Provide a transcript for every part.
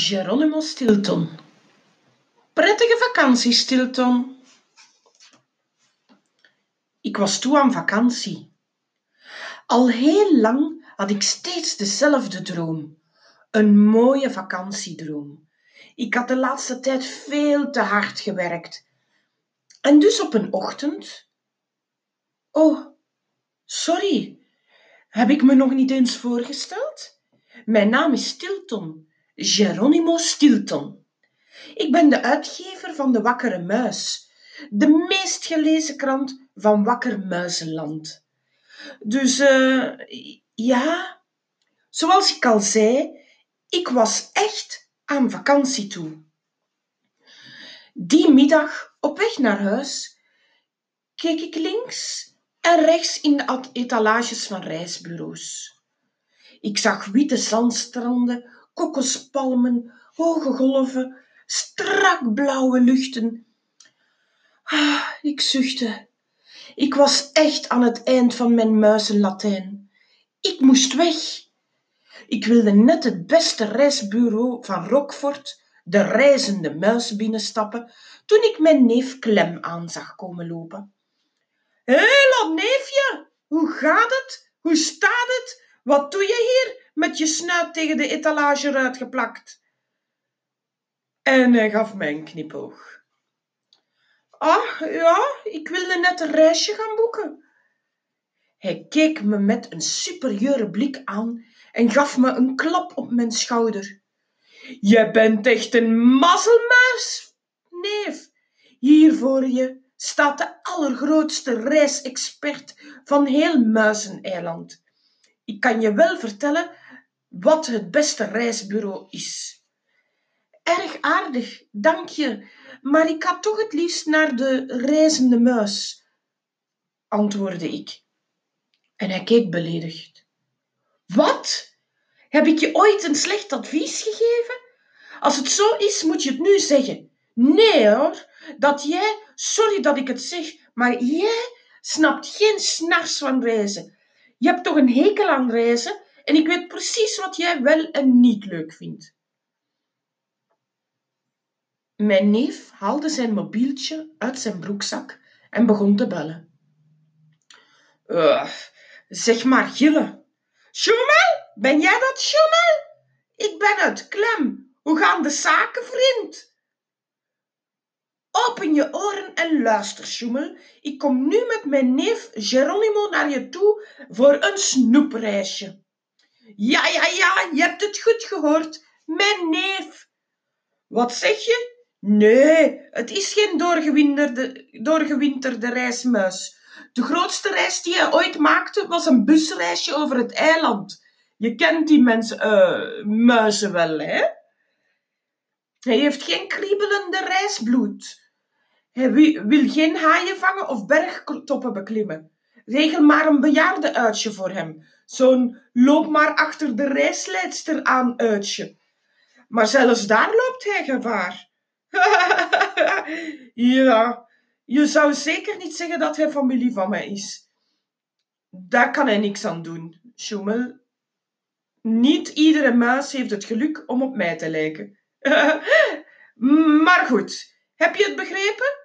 Geronimo Stilton. Prettige vakantie, Stilton. Ik was toe aan vakantie. Al heel lang had ik steeds dezelfde droom. Een mooie vakantiedroom. Ik had de laatste tijd veel te hard gewerkt. En dus op een ochtend. Oh, sorry. Heb ik me nog niet eens voorgesteld? Mijn naam is Stilton, Geronimo Stilton. Ik ben de uitgever van De Wakkere Muis, de meest gelezen krant van Wakker Muizenland. Dus uh, ja, zoals ik al zei, ik was echt aan vakantie toe. Die middag, op weg naar huis, keek ik links en rechts in de etalages van reisbureaus. Ik zag witte zandstranden, kokospalmen, hoge golven, strak blauwe luchten. Ah, ik zuchtte. Ik was echt aan het eind van mijn muizenlatijn. Ik moest weg. Ik wilde net het beste reisbureau van Rockford, de reizende muis, binnenstappen, toen ik mijn neef Clem aan zag komen lopen. Hé, hey, neefje, hoe gaat het? Hoe staat het? Wat doe je hier met je snuit tegen de etalage uitgeplakt? En hij gaf mij een knipoog. Ah, ja, ik wilde net een reisje gaan boeken. Hij keek me met een superieure blik aan en gaf me een klap op mijn schouder. Je bent echt een mazzelmuis, neef. Hier voor je staat de allergrootste reisexpert van heel Muizeneiland. Ik kan je wel vertellen wat het beste reisbureau is. Erg aardig, dank je, maar ik ga toch het liefst naar de reizende muis, antwoordde ik. En hij keek beledigd. Wat? Heb ik je ooit een slecht advies gegeven? Als het zo is, moet je het nu zeggen. Nee hoor, dat jij, sorry dat ik het zeg, maar jij snapt geen snars van reizen. Je hebt toch een hekel aan reizen en ik weet precies wat jij wel en niet leuk vindt. Mijn neef haalde zijn mobieltje uit zijn broekzak en begon te bellen. Uh, zeg maar, Gille. Schummel, ben jij dat, Schummel? Ik ben het, Klem. Hoe gaan de zaken, vriend? Open je oren en luister, Sjoemel. Ik kom nu met mijn neef Geronimo naar je toe voor een snoepreisje. Ja, ja, ja, je hebt het goed gehoord. Mijn neef. Wat zeg je? Nee, het is geen doorgewinterde, doorgewinterde reismuis. De grootste reis die hij ooit maakte was een busreisje over het eiland. Je kent die mensen, uh, muizen wel, hè? Hij heeft geen kriebelende reisbloed. Hij wil geen haaien vangen of bergtoppen beklimmen. Regel maar een bejaarde uitje voor hem. Zo'n loop maar achter de reisleidster aan uitje. Maar zelfs daar loopt hij gevaar. ja, je zou zeker niet zeggen dat hij familie van mij is. Daar kan hij niks aan doen, Schummel. Niet iedere muis heeft het geluk om op mij te lijken. maar goed, heb je het begrepen?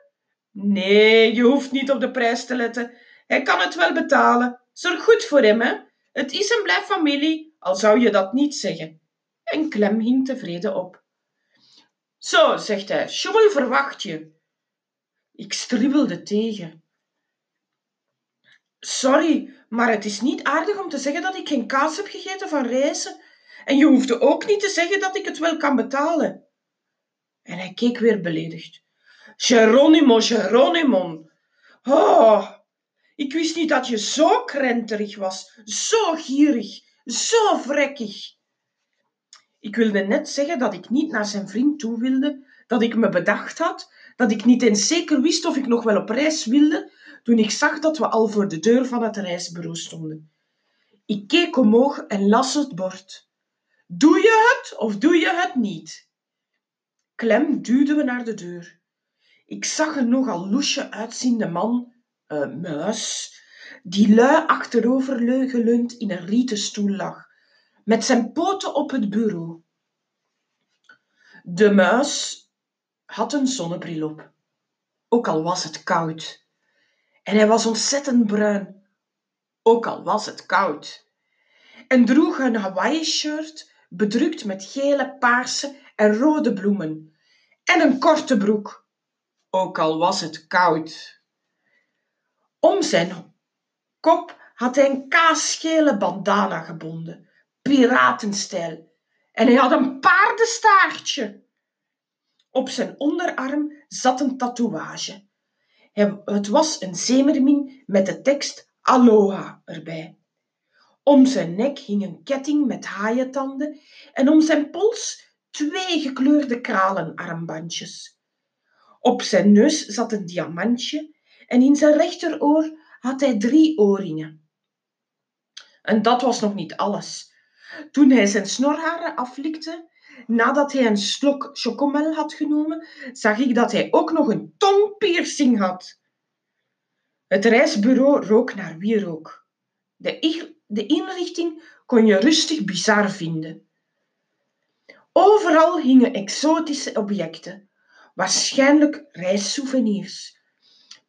Nee, je hoeft niet op de prijs te letten. Hij kan het wel betalen. Zorg goed voor hem, hè. Het is en blijft familie, al zou je dat niet zeggen. En Clem hing tevreden op. Zo, zegt hij, Sjoemel verwacht je. Ik stribbelde tegen. Sorry, maar het is niet aardig om te zeggen dat ik geen kaas heb gegeten van reizen. En je hoefde ook niet te zeggen dat ik het wel kan betalen. En hij keek weer beledigd. Geronimo, Geronimo. Oh, ik wist niet dat je zo krenterig was, zo gierig, zo vrekkig. Ik wilde net zeggen dat ik niet naar zijn vriend toe wilde, dat ik me bedacht had, dat ik niet eens zeker wist of ik nog wel op reis wilde, toen ik zag dat we al voor de deur van het reisbureau stonden. Ik keek omhoog en las het bord. Doe je het of doe je het niet? Klem duwde we naar de deur. Ik zag een nogal loesje uitziende man, uh, muis, die lui achterover geleund in een rieten stoel lag, met zijn poten op het bureau. De muis had een zonnebril op, ook al was het koud. En hij was ontzettend bruin, ook al was het koud. En droeg een Hawaii-shirt bedrukt met gele, paarse en rode bloemen. En een korte broek, ook al was het koud. Om zijn kop had hij een kaasgele bandana gebonden, piratenstijl. En hij had een paardenstaartje. Op zijn onderarm zat een tatoeage. Het was een zeemermin met de tekst Aloha erbij. Om zijn nek hing een ketting met haaientanden en om zijn pols twee gekleurde kralenarmbandjes. Op zijn neus zat een diamantje en in zijn rechteroor had hij drie oorringen. En dat was nog niet alles. Toen hij zijn snorharen aflikte, nadat hij een slok chocomel had genomen, zag ik dat hij ook nog een tongpiercing had. Het reisbureau rook naar wierook. De, de inrichting kon je rustig bizar vinden. Overal hingen exotische objecten, waarschijnlijk reissouvenirs.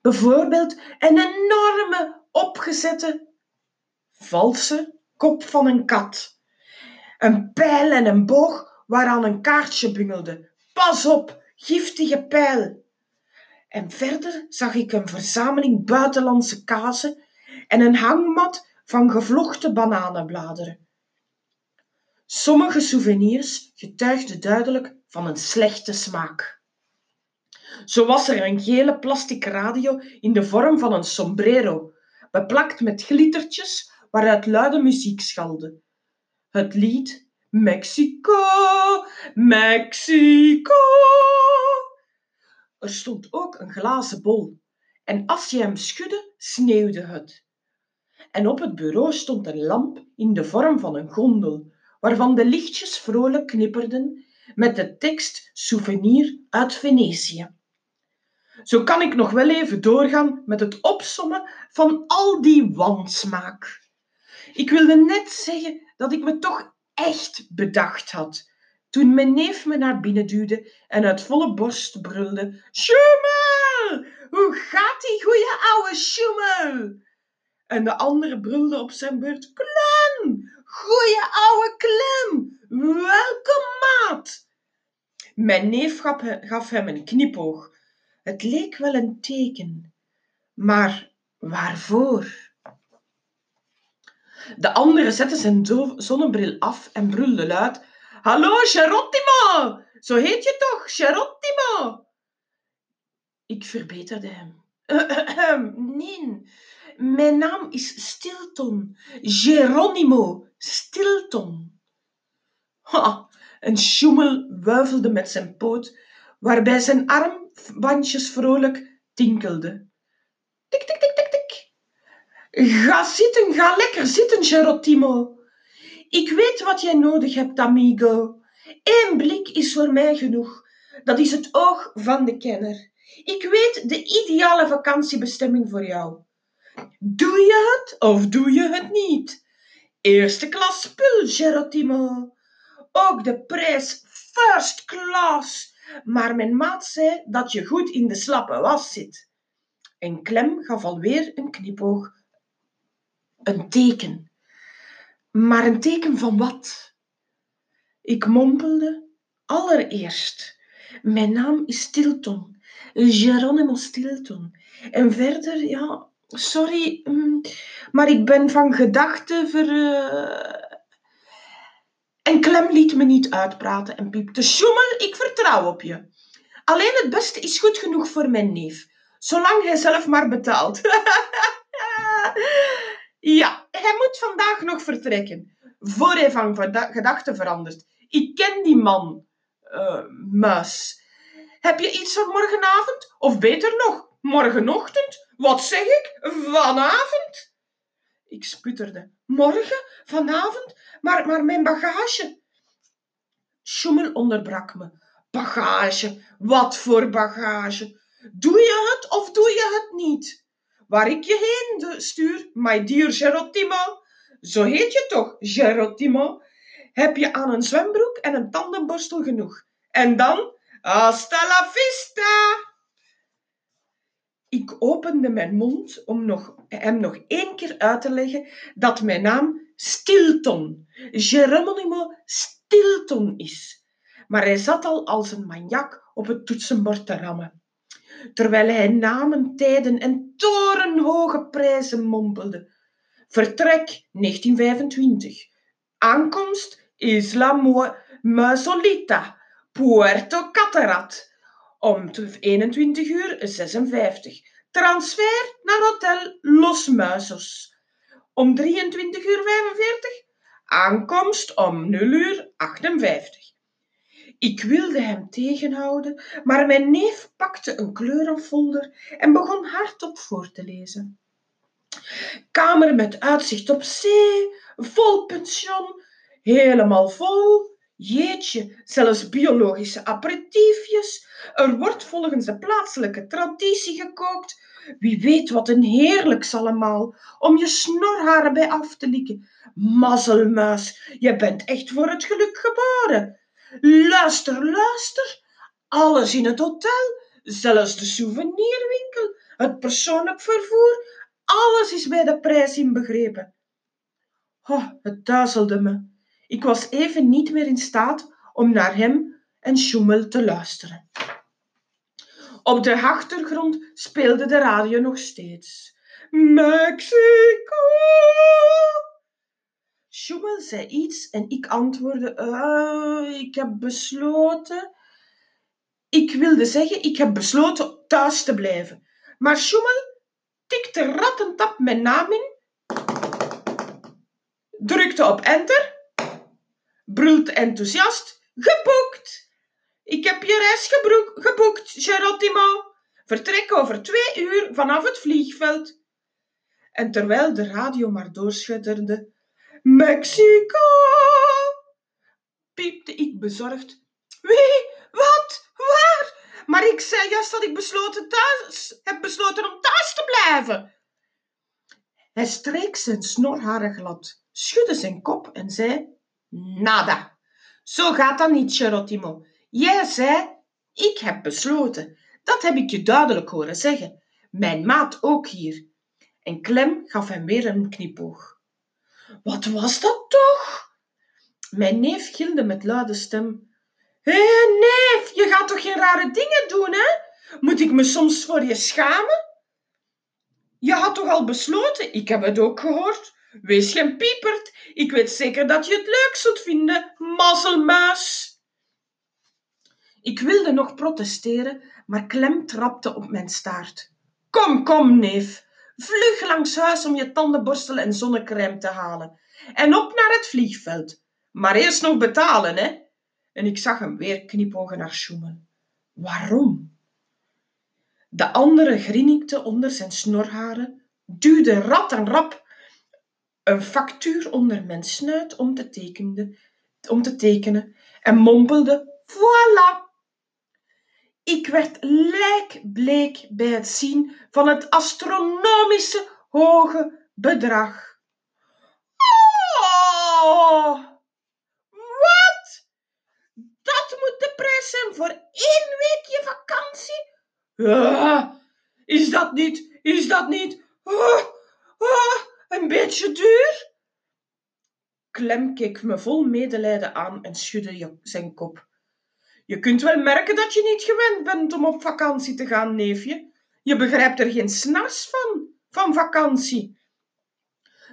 Bijvoorbeeld een enorme opgezette, valse kop van een kat. Een pijl en een boog waaraan een kaartje bungelde. Pas op, giftige pijl. En verder zag ik een verzameling buitenlandse kazen en een hangmat van gevlochten bananenbladeren. Sommige souvenirs getuigden duidelijk van een slechte smaak. Zo was er een gele plastic radio in de vorm van een sombrero, beplakt met glittertjes waaruit luide muziek schalde. Het lied Mexico, Mexico. Er stond ook een glazen bol en als je hem schudde, sneeuwde het. En op het bureau stond een lamp in de vorm van een gondel, waarvan de lichtjes vrolijk knipperden met de tekst Souvenir uit Venetië. Zo kan ik nog wel even doorgaan met het opsommen van al die wansmaak. Ik wilde net zeggen dat ik me toch echt bedacht had toen mijn neef me naar binnen duwde en uit volle borst brulde: Schummel! Hoe gaat die goeie ouwe Schummel? En de andere brulde op zijn beurt: Klem! Goeie ouwe Klem! Welkom, maat! Mijn neef gaf hem een knipoog. Het leek wel een teken. Maar waarvoor? De andere zette zijn zonnebril af en brulde luid: Hallo, Gerottimo! Zo heet je toch, Gerottimo? Ik verbeterde hem. nee, mijn naam is Stilton. Geronimo Stilton. Een sjoemel wuifelde met zijn poot, waarbij zijn armbandjes vrolijk tinkelden. Tik, tik, tik, tik, tik. Ga zitten, ga lekker zitten, Gerottimo. Ik weet wat jij nodig hebt, amigo. Eén blik is voor mij genoeg. Dat is het oog van de kenner. Ik weet de ideale vakantiebestemming voor jou. Doe je het of doe je het niet? Eerste klas spul, Gerottimo. Ook de prijs first class. Maar mijn maat zei dat je goed in de slappe was zit. En Klem gaf alweer een knipoog. Een teken. Maar een teken van wat? Ik mompelde allereerst. Mijn naam is Stilton, Geronimo Stilton. En verder, ja, sorry, mm, maar ik ben van gedachten ver. Uh... En Clem liet me niet uitpraten en piepte: Sjoemel, ik vertrouw op je. Alleen het beste is goed genoeg voor mijn neef, zolang hij zelf maar betaalt. Ja, hij moet vandaag nog vertrekken, voor hij van gedachten verandert. Ik ken die man, uh, muis. Heb je iets voor morgenavond? Of beter nog, morgenochtend? Wat zeg ik? Vanavond? Ik sputterde. Morgen? Vanavond? Maar, maar mijn bagage? Schummel onderbrak me. Bagage? Wat voor bagage? Doe je het of doe je het niet? waar ik je heen stuur, my dear Gerottimo. Zo heet je toch, Gerottimo? Heb je aan een zwembroek en een tandenborstel genoeg? En dan, hasta la vista! Ik opende mijn mond om nog, hem nog één keer uit te leggen dat mijn naam Stilton, Geronimo Stilton is. Maar hij zat al als een maniak op het toetsenbord te rammen. Terwijl hij namen, tijden en torenhoge prijzen mompelde. Vertrek 1925. Aankomst Isla Musolita, Puerto Caterat. Om 21 uur 56. Transfer naar Hotel Los Muisos. Om 23 uur 45. Aankomst om 0 uur 58. Ik wilde hem tegenhouden, maar mijn neef pakte een kleurenfolder en begon hardop voor te lezen. Kamer met uitzicht op zee, vol pension, helemaal vol. Jeetje, zelfs biologische aperitiefjes. Er wordt volgens de plaatselijke traditie gekookt. Wie weet wat een heerlijks allemaal, om je snorharen bij af te likken. Mazzelmuis, je bent echt voor het geluk geboren. Luister, luister, alles in het hotel, zelfs de souvenirwinkel, het persoonlijk vervoer, alles is bij de prijs inbegrepen. Oh, het duizelde me. Ik was even niet meer in staat om naar hem en Schummel te luisteren. Op de achtergrond speelde de radio nog steeds. Mexico! Schummel zei iets en ik antwoordde: uh, Ik heb besloten. Ik wilde zeggen: Ik heb besloten thuis te blijven. Maar Schummel tikte rattentap mijn naam in, drukte op enter, brult enthousiast: Geboekt! Ik heb je reis geboekt, Gerottimo. Vertrek over twee uur vanaf het vliegveld. En terwijl de radio maar doorschudderde, Mexico! piepte ik bezorgd. Wie? Wat? Waar? Maar ik zei juist dat ik besloten thuis, heb besloten om thuis te blijven. Hij streek zijn snorharen glad, schudde zijn kop en zei: Nada. Zo gaat dat niet, Gerottimo. Jij zei: Ik heb besloten. Dat heb ik je duidelijk horen zeggen. Mijn maat ook hier. En Clem gaf hem weer een knipoog. Wat was dat toch? Mijn neef gilde met luide stem. Hé, neef, je gaat toch geen rare dingen doen, hè? Moet ik me soms voor je schamen? Je had toch al besloten, ik heb het ook gehoord. Wees geen piepert, ik weet zeker dat je het leuk zult vinden, mazzelmuis. Ik wilde nog protesteren, maar Klem trapte op mijn staart. Kom, kom, neef, Vlug langs huis om je tandenborstel en zonnecrème te halen. En op naar het vliegveld. Maar eerst nog betalen, hè? En ik zag hem weer knipogen naar Schummel. Waarom? De andere grinnikte onder zijn snorharen, duwde rat en rap een factuur onder mijn snuit om te, tekenen, om te tekenen en mompelde: Voilà! Ik werd lijkbleek bij het zien van het astronomische hoge bedrag. Oh, wat? Dat moet de prijs zijn voor één weekje vakantie? Ja, is dat niet, is dat niet, oh, oh, een beetje duur? Clem keek me vol medelijden aan en schudde zijn kop. Je kunt wel merken dat je niet gewend bent om op vakantie te gaan, neefje. Je begrijpt er geen snars van, van vakantie.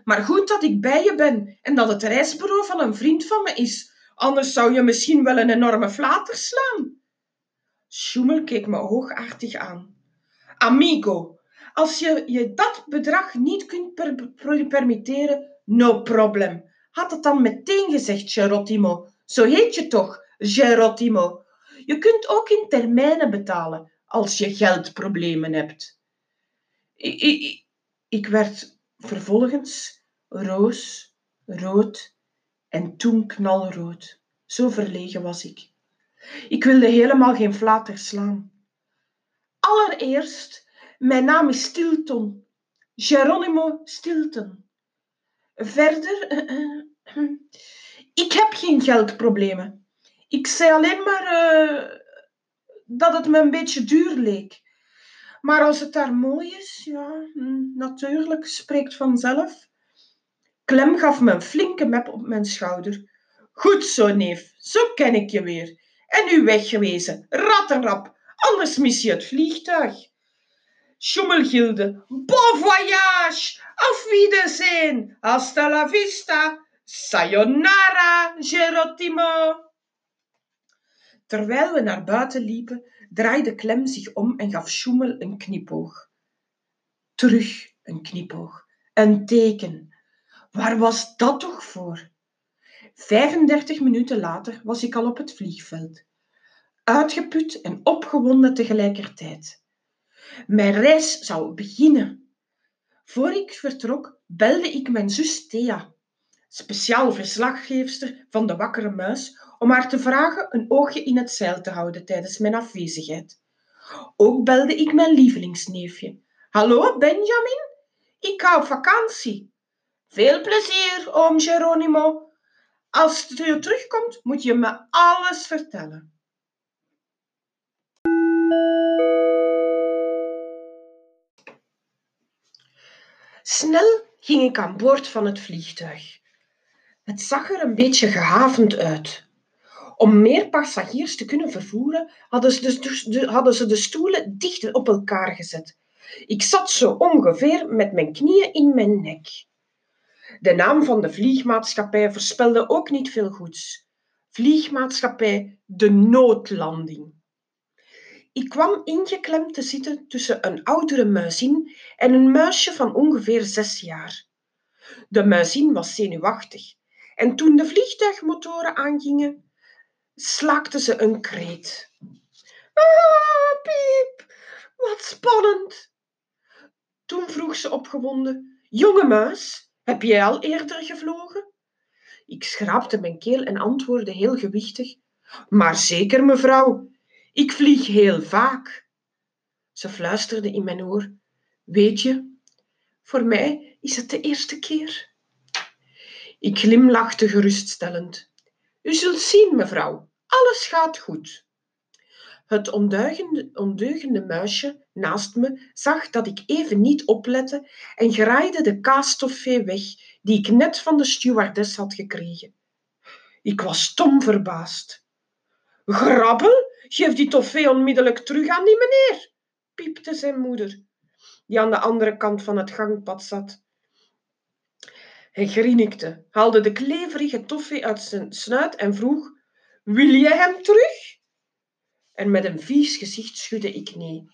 Maar goed dat ik bij je ben en dat het reisbureau van een vriend van me is. Anders zou je misschien wel een enorme flater slaan. Schummel keek me hoogaardig aan. Amigo, als je je dat bedrag niet kunt per permitteren, no problem. Had het dan meteen gezegd, Gerottimo. Zo heet je toch, Gerottimo. Je kunt ook in termijnen betalen als je geldproblemen hebt. Ik, ik, ik werd vervolgens roos, rood en toen knalrood. Zo verlegen was ik. Ik wilde helemaal geen flater slaan. Allereerst, mijn naam is Stilton. Geronimo Stilton. Verder, ik heb geen geldproblemen. Ik zei alleen maar eh, dat het me een beetje duur leek. Maar als het daar mooi is, ja, hm, natuurlijk, spreekt vanzelf. Clem gaf me een flinke mep op mijn schouder. Goed zo, neef, zo ken ik je weer. En nu weggewezen, rattenrap, anders mis je het vliegtuig. Schommelgilde, bon voyage, auf Wiedersehen, hasta la vista, sayonara, Geronimo. Terwijl we naar buiten liepen, draaide Clem zich om en gaf Schoemel een knipoog. Terug een knipoog, een teken. Waar was dat toch voor? 35 minuten later was ik al op het vliegveld. Uitgeput en opgewonden tegelijkertijd. Mijn reis zou beginnen. Voor ik vertrok, belde ik mijn zus Thea, speciaal verslaggeefster van de Wakkere Muis, om haar te vragen een oogje in het zeil te houden tijdens mijn afwezigheid. Ook belde ik mijn lievelingsneefje. Hallo, Benjamin? Ik ga op vakantie. Veel plezier, oom Geronimo. Als je terugkomt, moet je me alles vertellen. Snel ging ik aan boord van het vliegtuig. Het zag er een beetje gehavend uit. Om meer passagiers te kunnen vervoeren, hadden ze de, hadden ze de stoelen dicht op elkaar gezet. Ik zat zo ongeveer met mijn knieën in mijn nek. De naam van de vliegmaatschappij voorspelde ook niet veel goeds. Vliegmaatschappij De Noodlanding. Ik kwam ingeklemd te zitten tussen een oudere muizin en een muisje van ongeveer zes jaar. De muizin was zenuwachtig en toen de vliegtuigmotoren aangingen, slaakte ze een kreet. Ah, piep, wat spannend. Toen vroeg ze opgewonden, jonge muis, heb jij al eerder gevlogen? Ik schraapte mijn keel en antwoordde heel gewichtig. Maar zeker, mevrouw. Ik vlieg heel vaak. Ze fluisterde in mijn oor. Weet je, voor mij is het de eerste keer. Ik glimlachte geruststellend. U zult zien, mevrouw, alles gaat goed. Het ondeugende, ondeugende muisje naast me zag dat ik even niet oplette en graaide de kaastoffee weg die ik net van de stewardess had gekregen. Ik was stom verbaasd. Grabbel, geef die toffee onmiddellijk terug aan die meneer, piepte zijn moeder, die aan de andere kant van het gangpad zat. Hij grinnikte, haalde de kleverige toffee uit zijn snuit en vroeg: Wil jij hem terug? En met een vies gezicht schudde ik nee.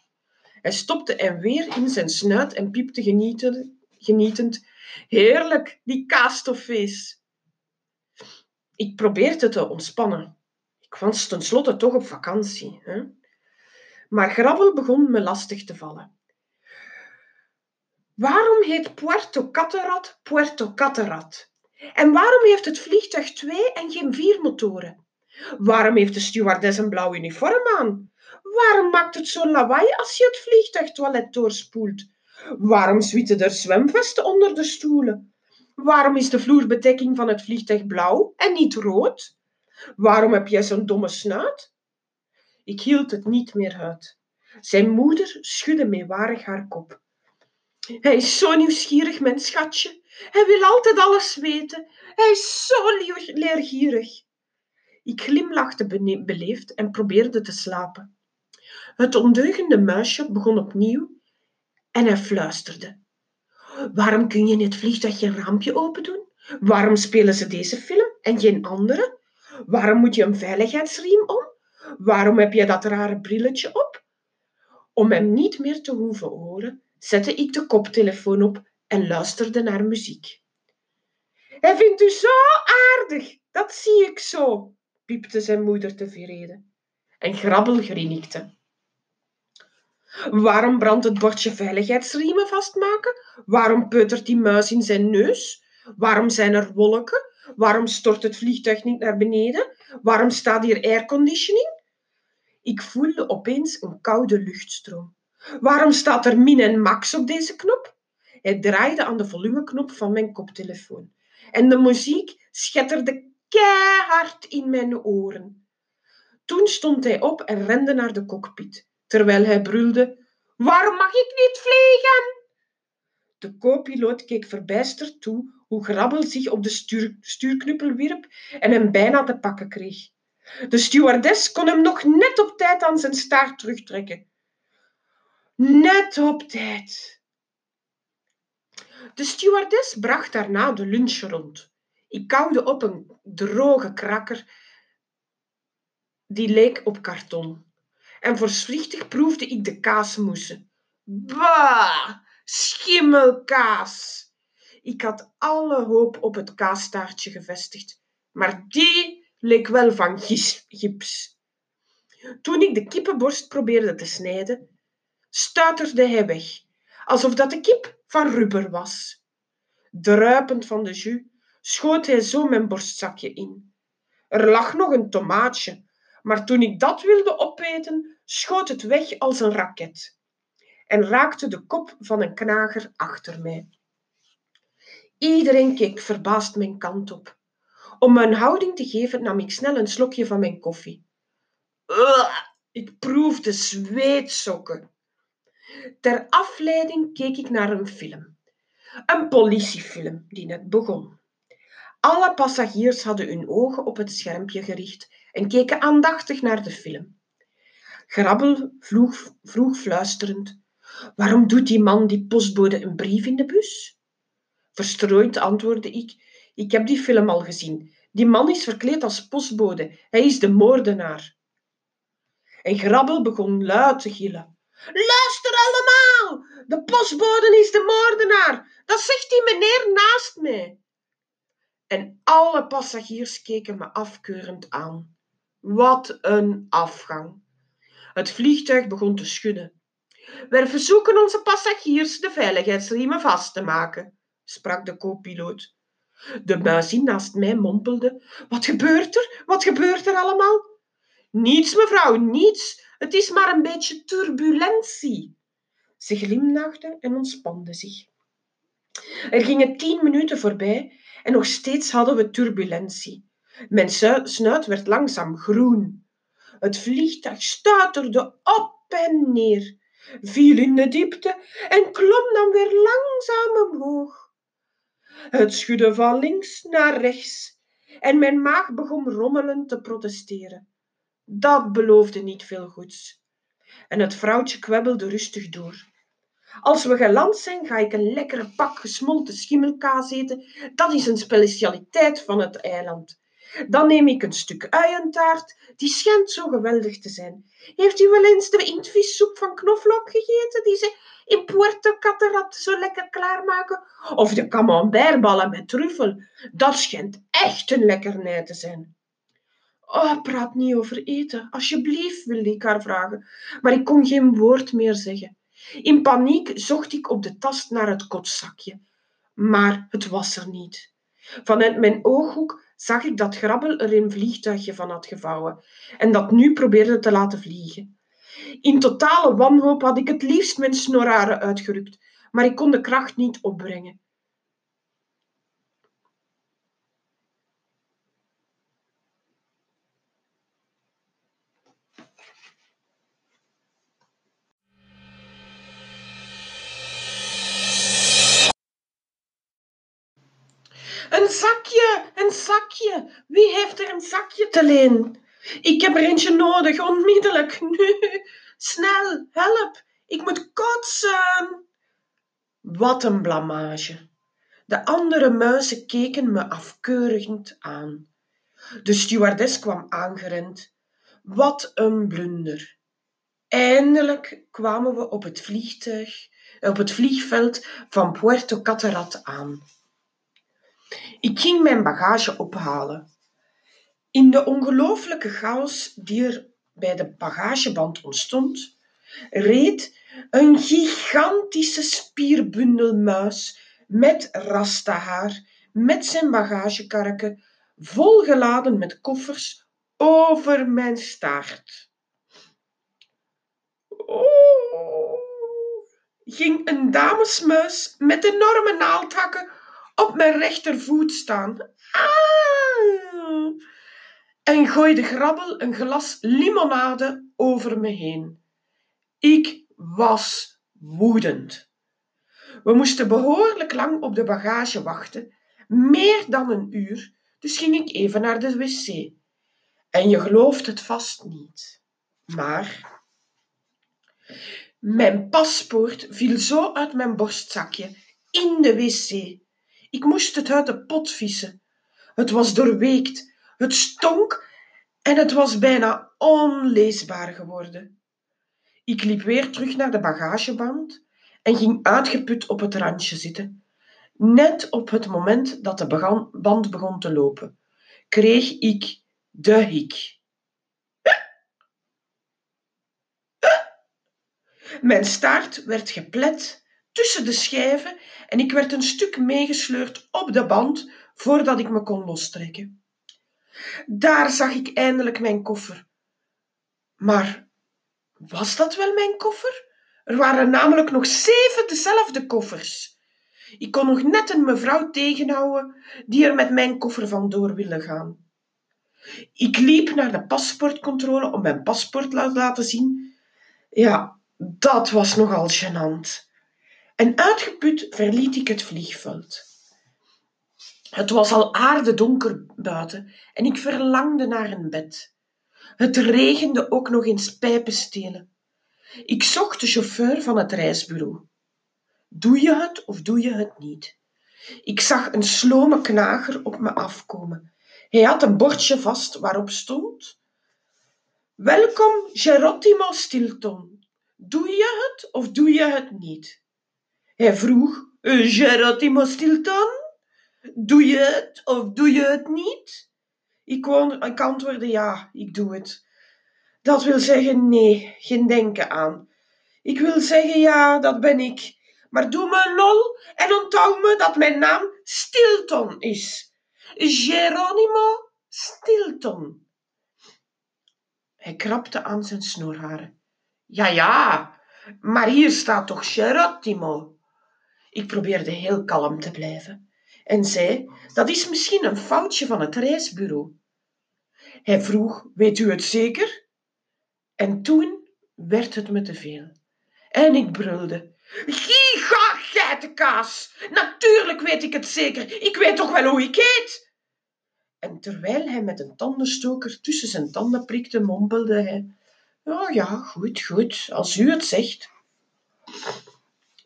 Hij stopte hem weer in zijn snuit en piepte genietend, Heerlijk, die kaastoffees. Ik probeerde te ontspannen. Ik was tenslotte toch op vakantie. Hè? Maar grabbel begon me lastig te vallen. Waarom heet Puerto Catterat Puerto Catterat? En waarom heeft het vliegtuig twee en geen vier motoren? Waarom heeft de stewardess een blauw uniform aan? Waarom maakt het zo'n lawaai als je het vliegtuigtoilet doorspoelt? Waarom zwieten er zwemvesten onder de stoelen? Waarom is de vloerbedekking van het vliegtuig blauw en niet rood? Waarom heb jij zo'n domme snuit? Ik hield het niet meer uit. Zijn moeder schudde meewarig haar kop. Hij is zo nieuwsgierig, mijn schatje. Hij wil altijd alles weten. Hij is zo leergierig. Ik glimlachte beleefd en probeerde te slapen. Het ondeugende muisje begon opnieuw en hij fluisterde. Waarom kun je in het vliegtuig geen raampje open doen? Waarom spelen ze deze film en geen andere? Waarom moet je een veiligheidsriem om? Waarom heb je dat rare brilletje op? Om hem niet meer te hoeven horen, zette ik de koptelefoon op en luisterde naar muziek. Hij vindt u zo aardig, dat zie ik zo, piepte zijn moeder tevreden. En Grabbel grinnikte. Waarom brandt het bordje veiligheidsriemen vastmaken? Waarom peutert die muis in zijn neus? Waarom zijn er wolken? Waarom stort het vliegtuig niet naar beneden? Waarom staat hier airconditioning? Ik voelde opeens een koude luchtstroom. Waarom staat er min en max op deze knop? Hij draaide aan de volumeknop van mijn koptelefoon. En de muziek schetterde keihard in mijn oren. Toen stond hij op en rende naar de cockpit, terwijl hij brulde: Waarom mag ik niet vliegen? De co-piloot keek verbijsterd toe hoe Grabbel zich op de stuur, stuurknuppel wierp en hem bijna te pakken kreeg. De stewardess kon hem nog net op tijd aan zijn staart terugtrekken. Net op tijd. De stewardess bracht daarna de lunch rond. Ik kauwde op een droge krakker die leek op karton. En voorzichtig proefde ik de kaasmoesen. Bah, schimmelkaas! Ik had alle hoop op het kaastaartje gevestigd, maar die leek wel van gips. Toen ik de kippenborst probeerde te snijden, stuiterde hij weg, alsof dat de kip van rubber was. Druipend van de jus schoot hij zo mijn borstzakje in. Er lag nog een tomaatje, maar toen ik dat wilde opeten, schoot het weg als een raket en raakte de kop van een knager achter mij. Iedereen keek verbaasd mijn kant op. Om mijn houding te geven nam ik snel een slokje van mijn koffie. Ik proefde zweetsokken. Ter afleiding keek ik naar een film. Een politiefilm die net begon. Alle passagiers hadden hun ogen op het schermpje gericht en keken aandachtig naar de film. Grabbel vroeg, vroeg fluisterend: Waarom doet die man die postbode een brief in de bus? Verstrooid antwoordde ik: Ik heb die film al gezien. Die man is verkleed als postbode. Hij is de moordenaar. En Grabbel begon luid te gillen. Luister allemaal! De postbode is de moordenaar! Dat zegt die meneer naast mij. En alle passagiers keken me afkeurend aan. Wat een afgang. Het vliegtuig begon te schudden. Wij verzoeken onze passagiers de veiligheidsriemen vast te maken, sprak de co-piloot. De muizie naast mij mompelde. Wat gebeurt er? Wat gebeurt er allemaal? Niets, mevrouw, niets. Het is maar een beetje turbulentie. Ze glimlachte en ontspande zich. Er gingen tien minuten voorbij en nog steeds hadden we turbulentie. Mijn snuit werd langzaam groen. Het vliegtuig stuiterde op en neer, viel in de diepte en klom dan weer langzaam omhoog. Het schudde van links naar rechts en mijn maag begon rommelend te protesteren. Dat beloofde niet veel goeds. En het vrouwtje kwebbelde rustig door. Als we geland zijn, ga ik een lekkere pak gesmolten schimmelkaas eten. Dat is een specialiteit van het eiland. Dan neem ik een stuk uientaart, die schijnt zo geweldig te zijn. Heeft u wel eens de inktvissoep van knoflook gegeten, die ze in Puerto Cataract zo lekker klaarmaken? Of de camembertballen met truffel? Dat schijnt echt een lekkernij te zijn. Oh, praat niet over eten, alsjeblieft, wilde ik haar vragen, maar ik kon geen woord meer zeggen. In paniek zocht ik op de tast naar het kotzakje, maar het was er niet. Vanuit mijn ooghoek zag ik dat Grabbel er een vliegtuigje van had gevouwen en dat nu probeerde te laten vliegen. In totale wanhoop had ik het liefst mijn snoraren uitgerukt, maar ik kon de kracht niet opbrengen. Een zakje, een zakje. Wie heeft er een zakje te leen? Ik heb er eentje nodig, onmiddellijk, nu. Snel, help, ik moet kotsen. Wat een blamage. De andere muizen keken me afkeurend aan. De stewardess kwam aangerend. Wat een blunder. Eindelijk kwamen we op het vliegtuig, op het vliegveld van Puerto Catarat aan. Ik ging mijn bagage ophalen. In de ongelooflijke chaos die er bij de bagageband ontstond, reed een gigantische spierbundel muis met rastahaar met zijn bagagekarken volgeladen met koffers over mijn staart. Oh, ging een damesmuis met enorme naaldhakken op mijn rechtervoet staan. Ah! en gooide grabbel een glas limonade over me heen. Ik was woedend. We moesten behoorlijk lang op de bagage wachten, meer dan een uur, dus ging ik even naar de wc. En je gelooft het vast niet. Maar mijn paspoort viel zo uit mijn borstzakje in de wc. Ik moest het uit de pot vissen. Het was doorweekt, het stonk en het was bijna onleesbaar geworden. Ik liep weer terug naar de bagageband en ging uitgeput op het randje zitten. Net op het moment dat de band begon te lopen, kreeg ik de hik. Mijn staart werd geplet tussen de schijven en ik werd een stuk meegesleurd op de band voordat ik me kon lostrekken. Daar zag ik eindelijk mijn koffer. Maar was dat wel mijn koffer? Er waren namelijk nog zeven dezelfde koffers. Ik kon nog net een mevrouw tegenhouden die er met mijn koffer vandoor wilde gaan. Ik liep naar de paspoortcontrole om mijn paspoort te laten zien. Ja, dat was nogal gênant. En uitgeput verliet ik het vliegveld. Het was al aardedonker buiten en ik verlangde naar een bed. Het regende ook nog eens pijpenstelen. Ik zocht de chauffeur van het reisbureau. Doe je het of doe je het niet? Ik zag een slome knager op me afkomen. Hij had een bordje vast waarop stond: Welkom, Gerottimo Stilton. Doe je het of doe je het niet? Hij vroeg: Gerottimo Stilton, doe je het of doe je het niet? Ik, ik antwoordde ja, ik doe het. Dat wil zeggen nee, geen denken aan. Ik wil zeggen ja, dat ben ik. Maar doe me lol en onthoud me dat mijn naam Stilton is. Geronimo Stilton. Hij krabde aan zijn snorharen. Ja, ja, maar hier staat toch Gerottimo? Ik probeerde heel kalm te blijven en zei: Dat is misschien een foutje van het reisbureau. Hij vroeg: Weet u het zeker? En toen werd het me te veel. En ik brulde. Giga geitenkaas! Natuurlijk weet ik het zeker. Ik weet toch wel hoe ik heet? En terwijl hij met een tandenstoker tussen zijn tanden prikte, mompelde hij. Oh ja, goed, goed, als u het zegt.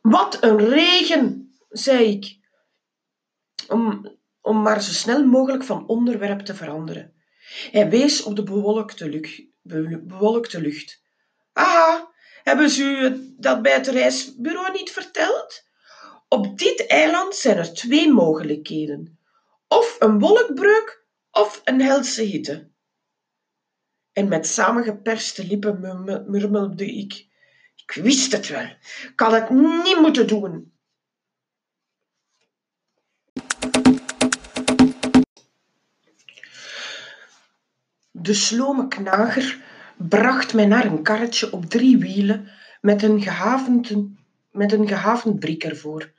Wat een regen, zei ik, om, om maar zo snel mogelijk van onderwerp te veranderen. Hij wees op de bewolkte lucht bewolkte lucht. Aha, hebben ze u dat bij het reisbureau niet verteld? Op dit eiland zijn er twee mogelijkheden. Of een wolkbreuk of een helse hitte. En met samengeperste lippen murmelde ik. Ik wist het wel. Ik had het niet moeten doen. De slome knager bracht mij naar een karretje op drie wielen met een gehavend, met een gehavend brik ervoor.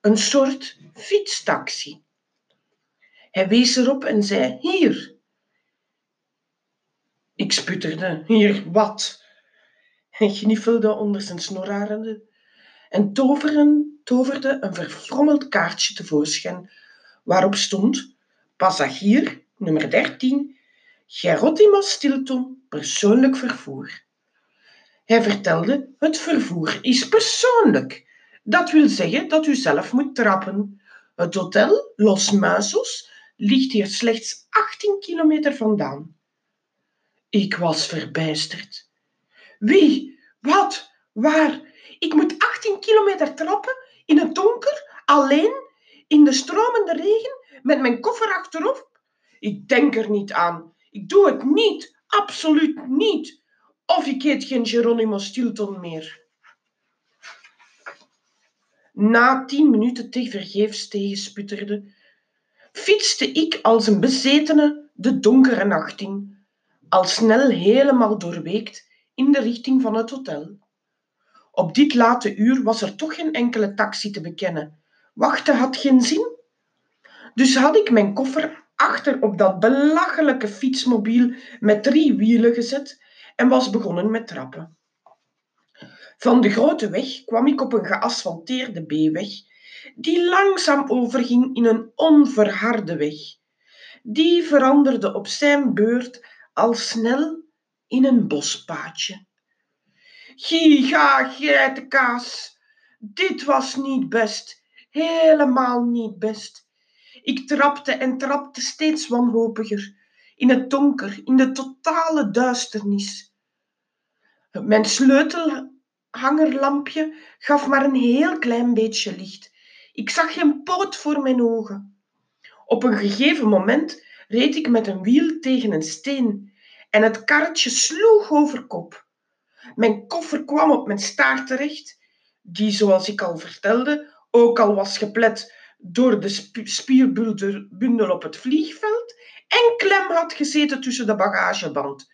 Een soort fietstaxi. Hij wees erop en zei: Hier. Ik sputterde: Hier, wat? Hij gniffelde onder zijn snorrarende en toveren, toverde een verfrommeld kaartje tevoorschijn waarop stond: Passagier nummer 13 Gerottimo Stilton, persoonlijk vervoer. Hij vertelde, het vervoer is persoonlijk. Dat wil zeggen dat u zelf moet trappen. Het hotel Los Muisos ligt hier slechts 18 kilometer vandaan. Ik was verbijsterd. Wie? Wat? Waar? Ik moet 18 kilometer trappen in het donker, alleen, in de stromende regen, met mijn koffer achterop? Ik denk er niet aan. Ik doe het niet, absoluut niet. Of ik heet geen Geronimo Stilton meer. Na tien minuten tevergeefs tegensputterde, fietste ik als een bezetene de donkere nacht in, al snel helemaal doorweekt in de richting van het hotel. Op dit late uur was er toch geen enkele taxi te bekennen. Wachten had geen zin. Dus had ik mijn koffer achter op dat belachelijke fietsmobiel met drie wielen gezet en was begonnen met trappen. Van de grote weg kwam ik op een geasfalteerde B-weg, die langzaam overging in een onverharde weg. Die veranderde op zijn beurt al snel in een bospaadje. Giga geitenkaas, dit was niet best, helemaal niet best. Ik trapte en trapte steeds wanhopiger, in het donker, in de totale duisternis. Mijn sleutelhangerlampje gaf maar een heel klein beetje licht. Ik zag geen poot voor mijn ogen. Op een gegeven moment reed ik met een wiel tegen een steen en het karretje sloeg over kop. Mijn koffer kwam op mijn staart terecht, die, zoals ik al vertelde, ook al was geplet door de spierbundel op het vliegveld en klem had gezeten tussen de bagageband.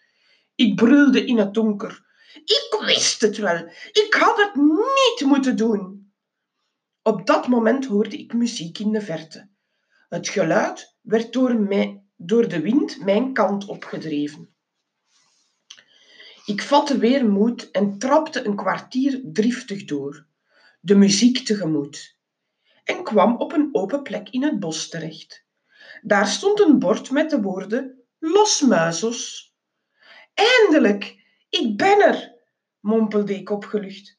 Ik brulde in het donker. Ik wist het wel. Ik had het niet moeten doen. Op dat moment hoorde ik muziek in de verte. Het geluid werd door, mij, door de wind mijn kant opgedreven. Ik vatte weer moed en trapte een kwartier driftig door, de muziek tegemoet, en kwam op een open plek in het bos terecht. Daar stond een bord met de woorden Los Muizos. Eindelijk, ik ben er, mompelde ik opgelucht.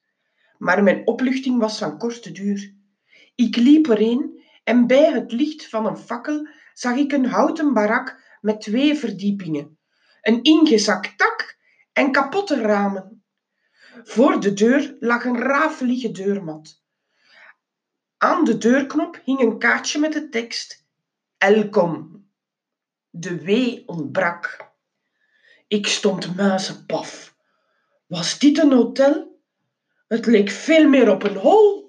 Maar mijn opluchting was van korte duur. Ik liep erheen en bij het licht van een fakkel zag ik een houten barak met twee verdiepingen, een ingezakt dak en kapotte ramen. Voor de deur lag een rafelige deurmat. Aan de deurknop hing een kaartje met de tekst Elkom. De W ontbrak. Ik stond muizenpaf. Was dit een hotel? Het leek veel meer op een hol.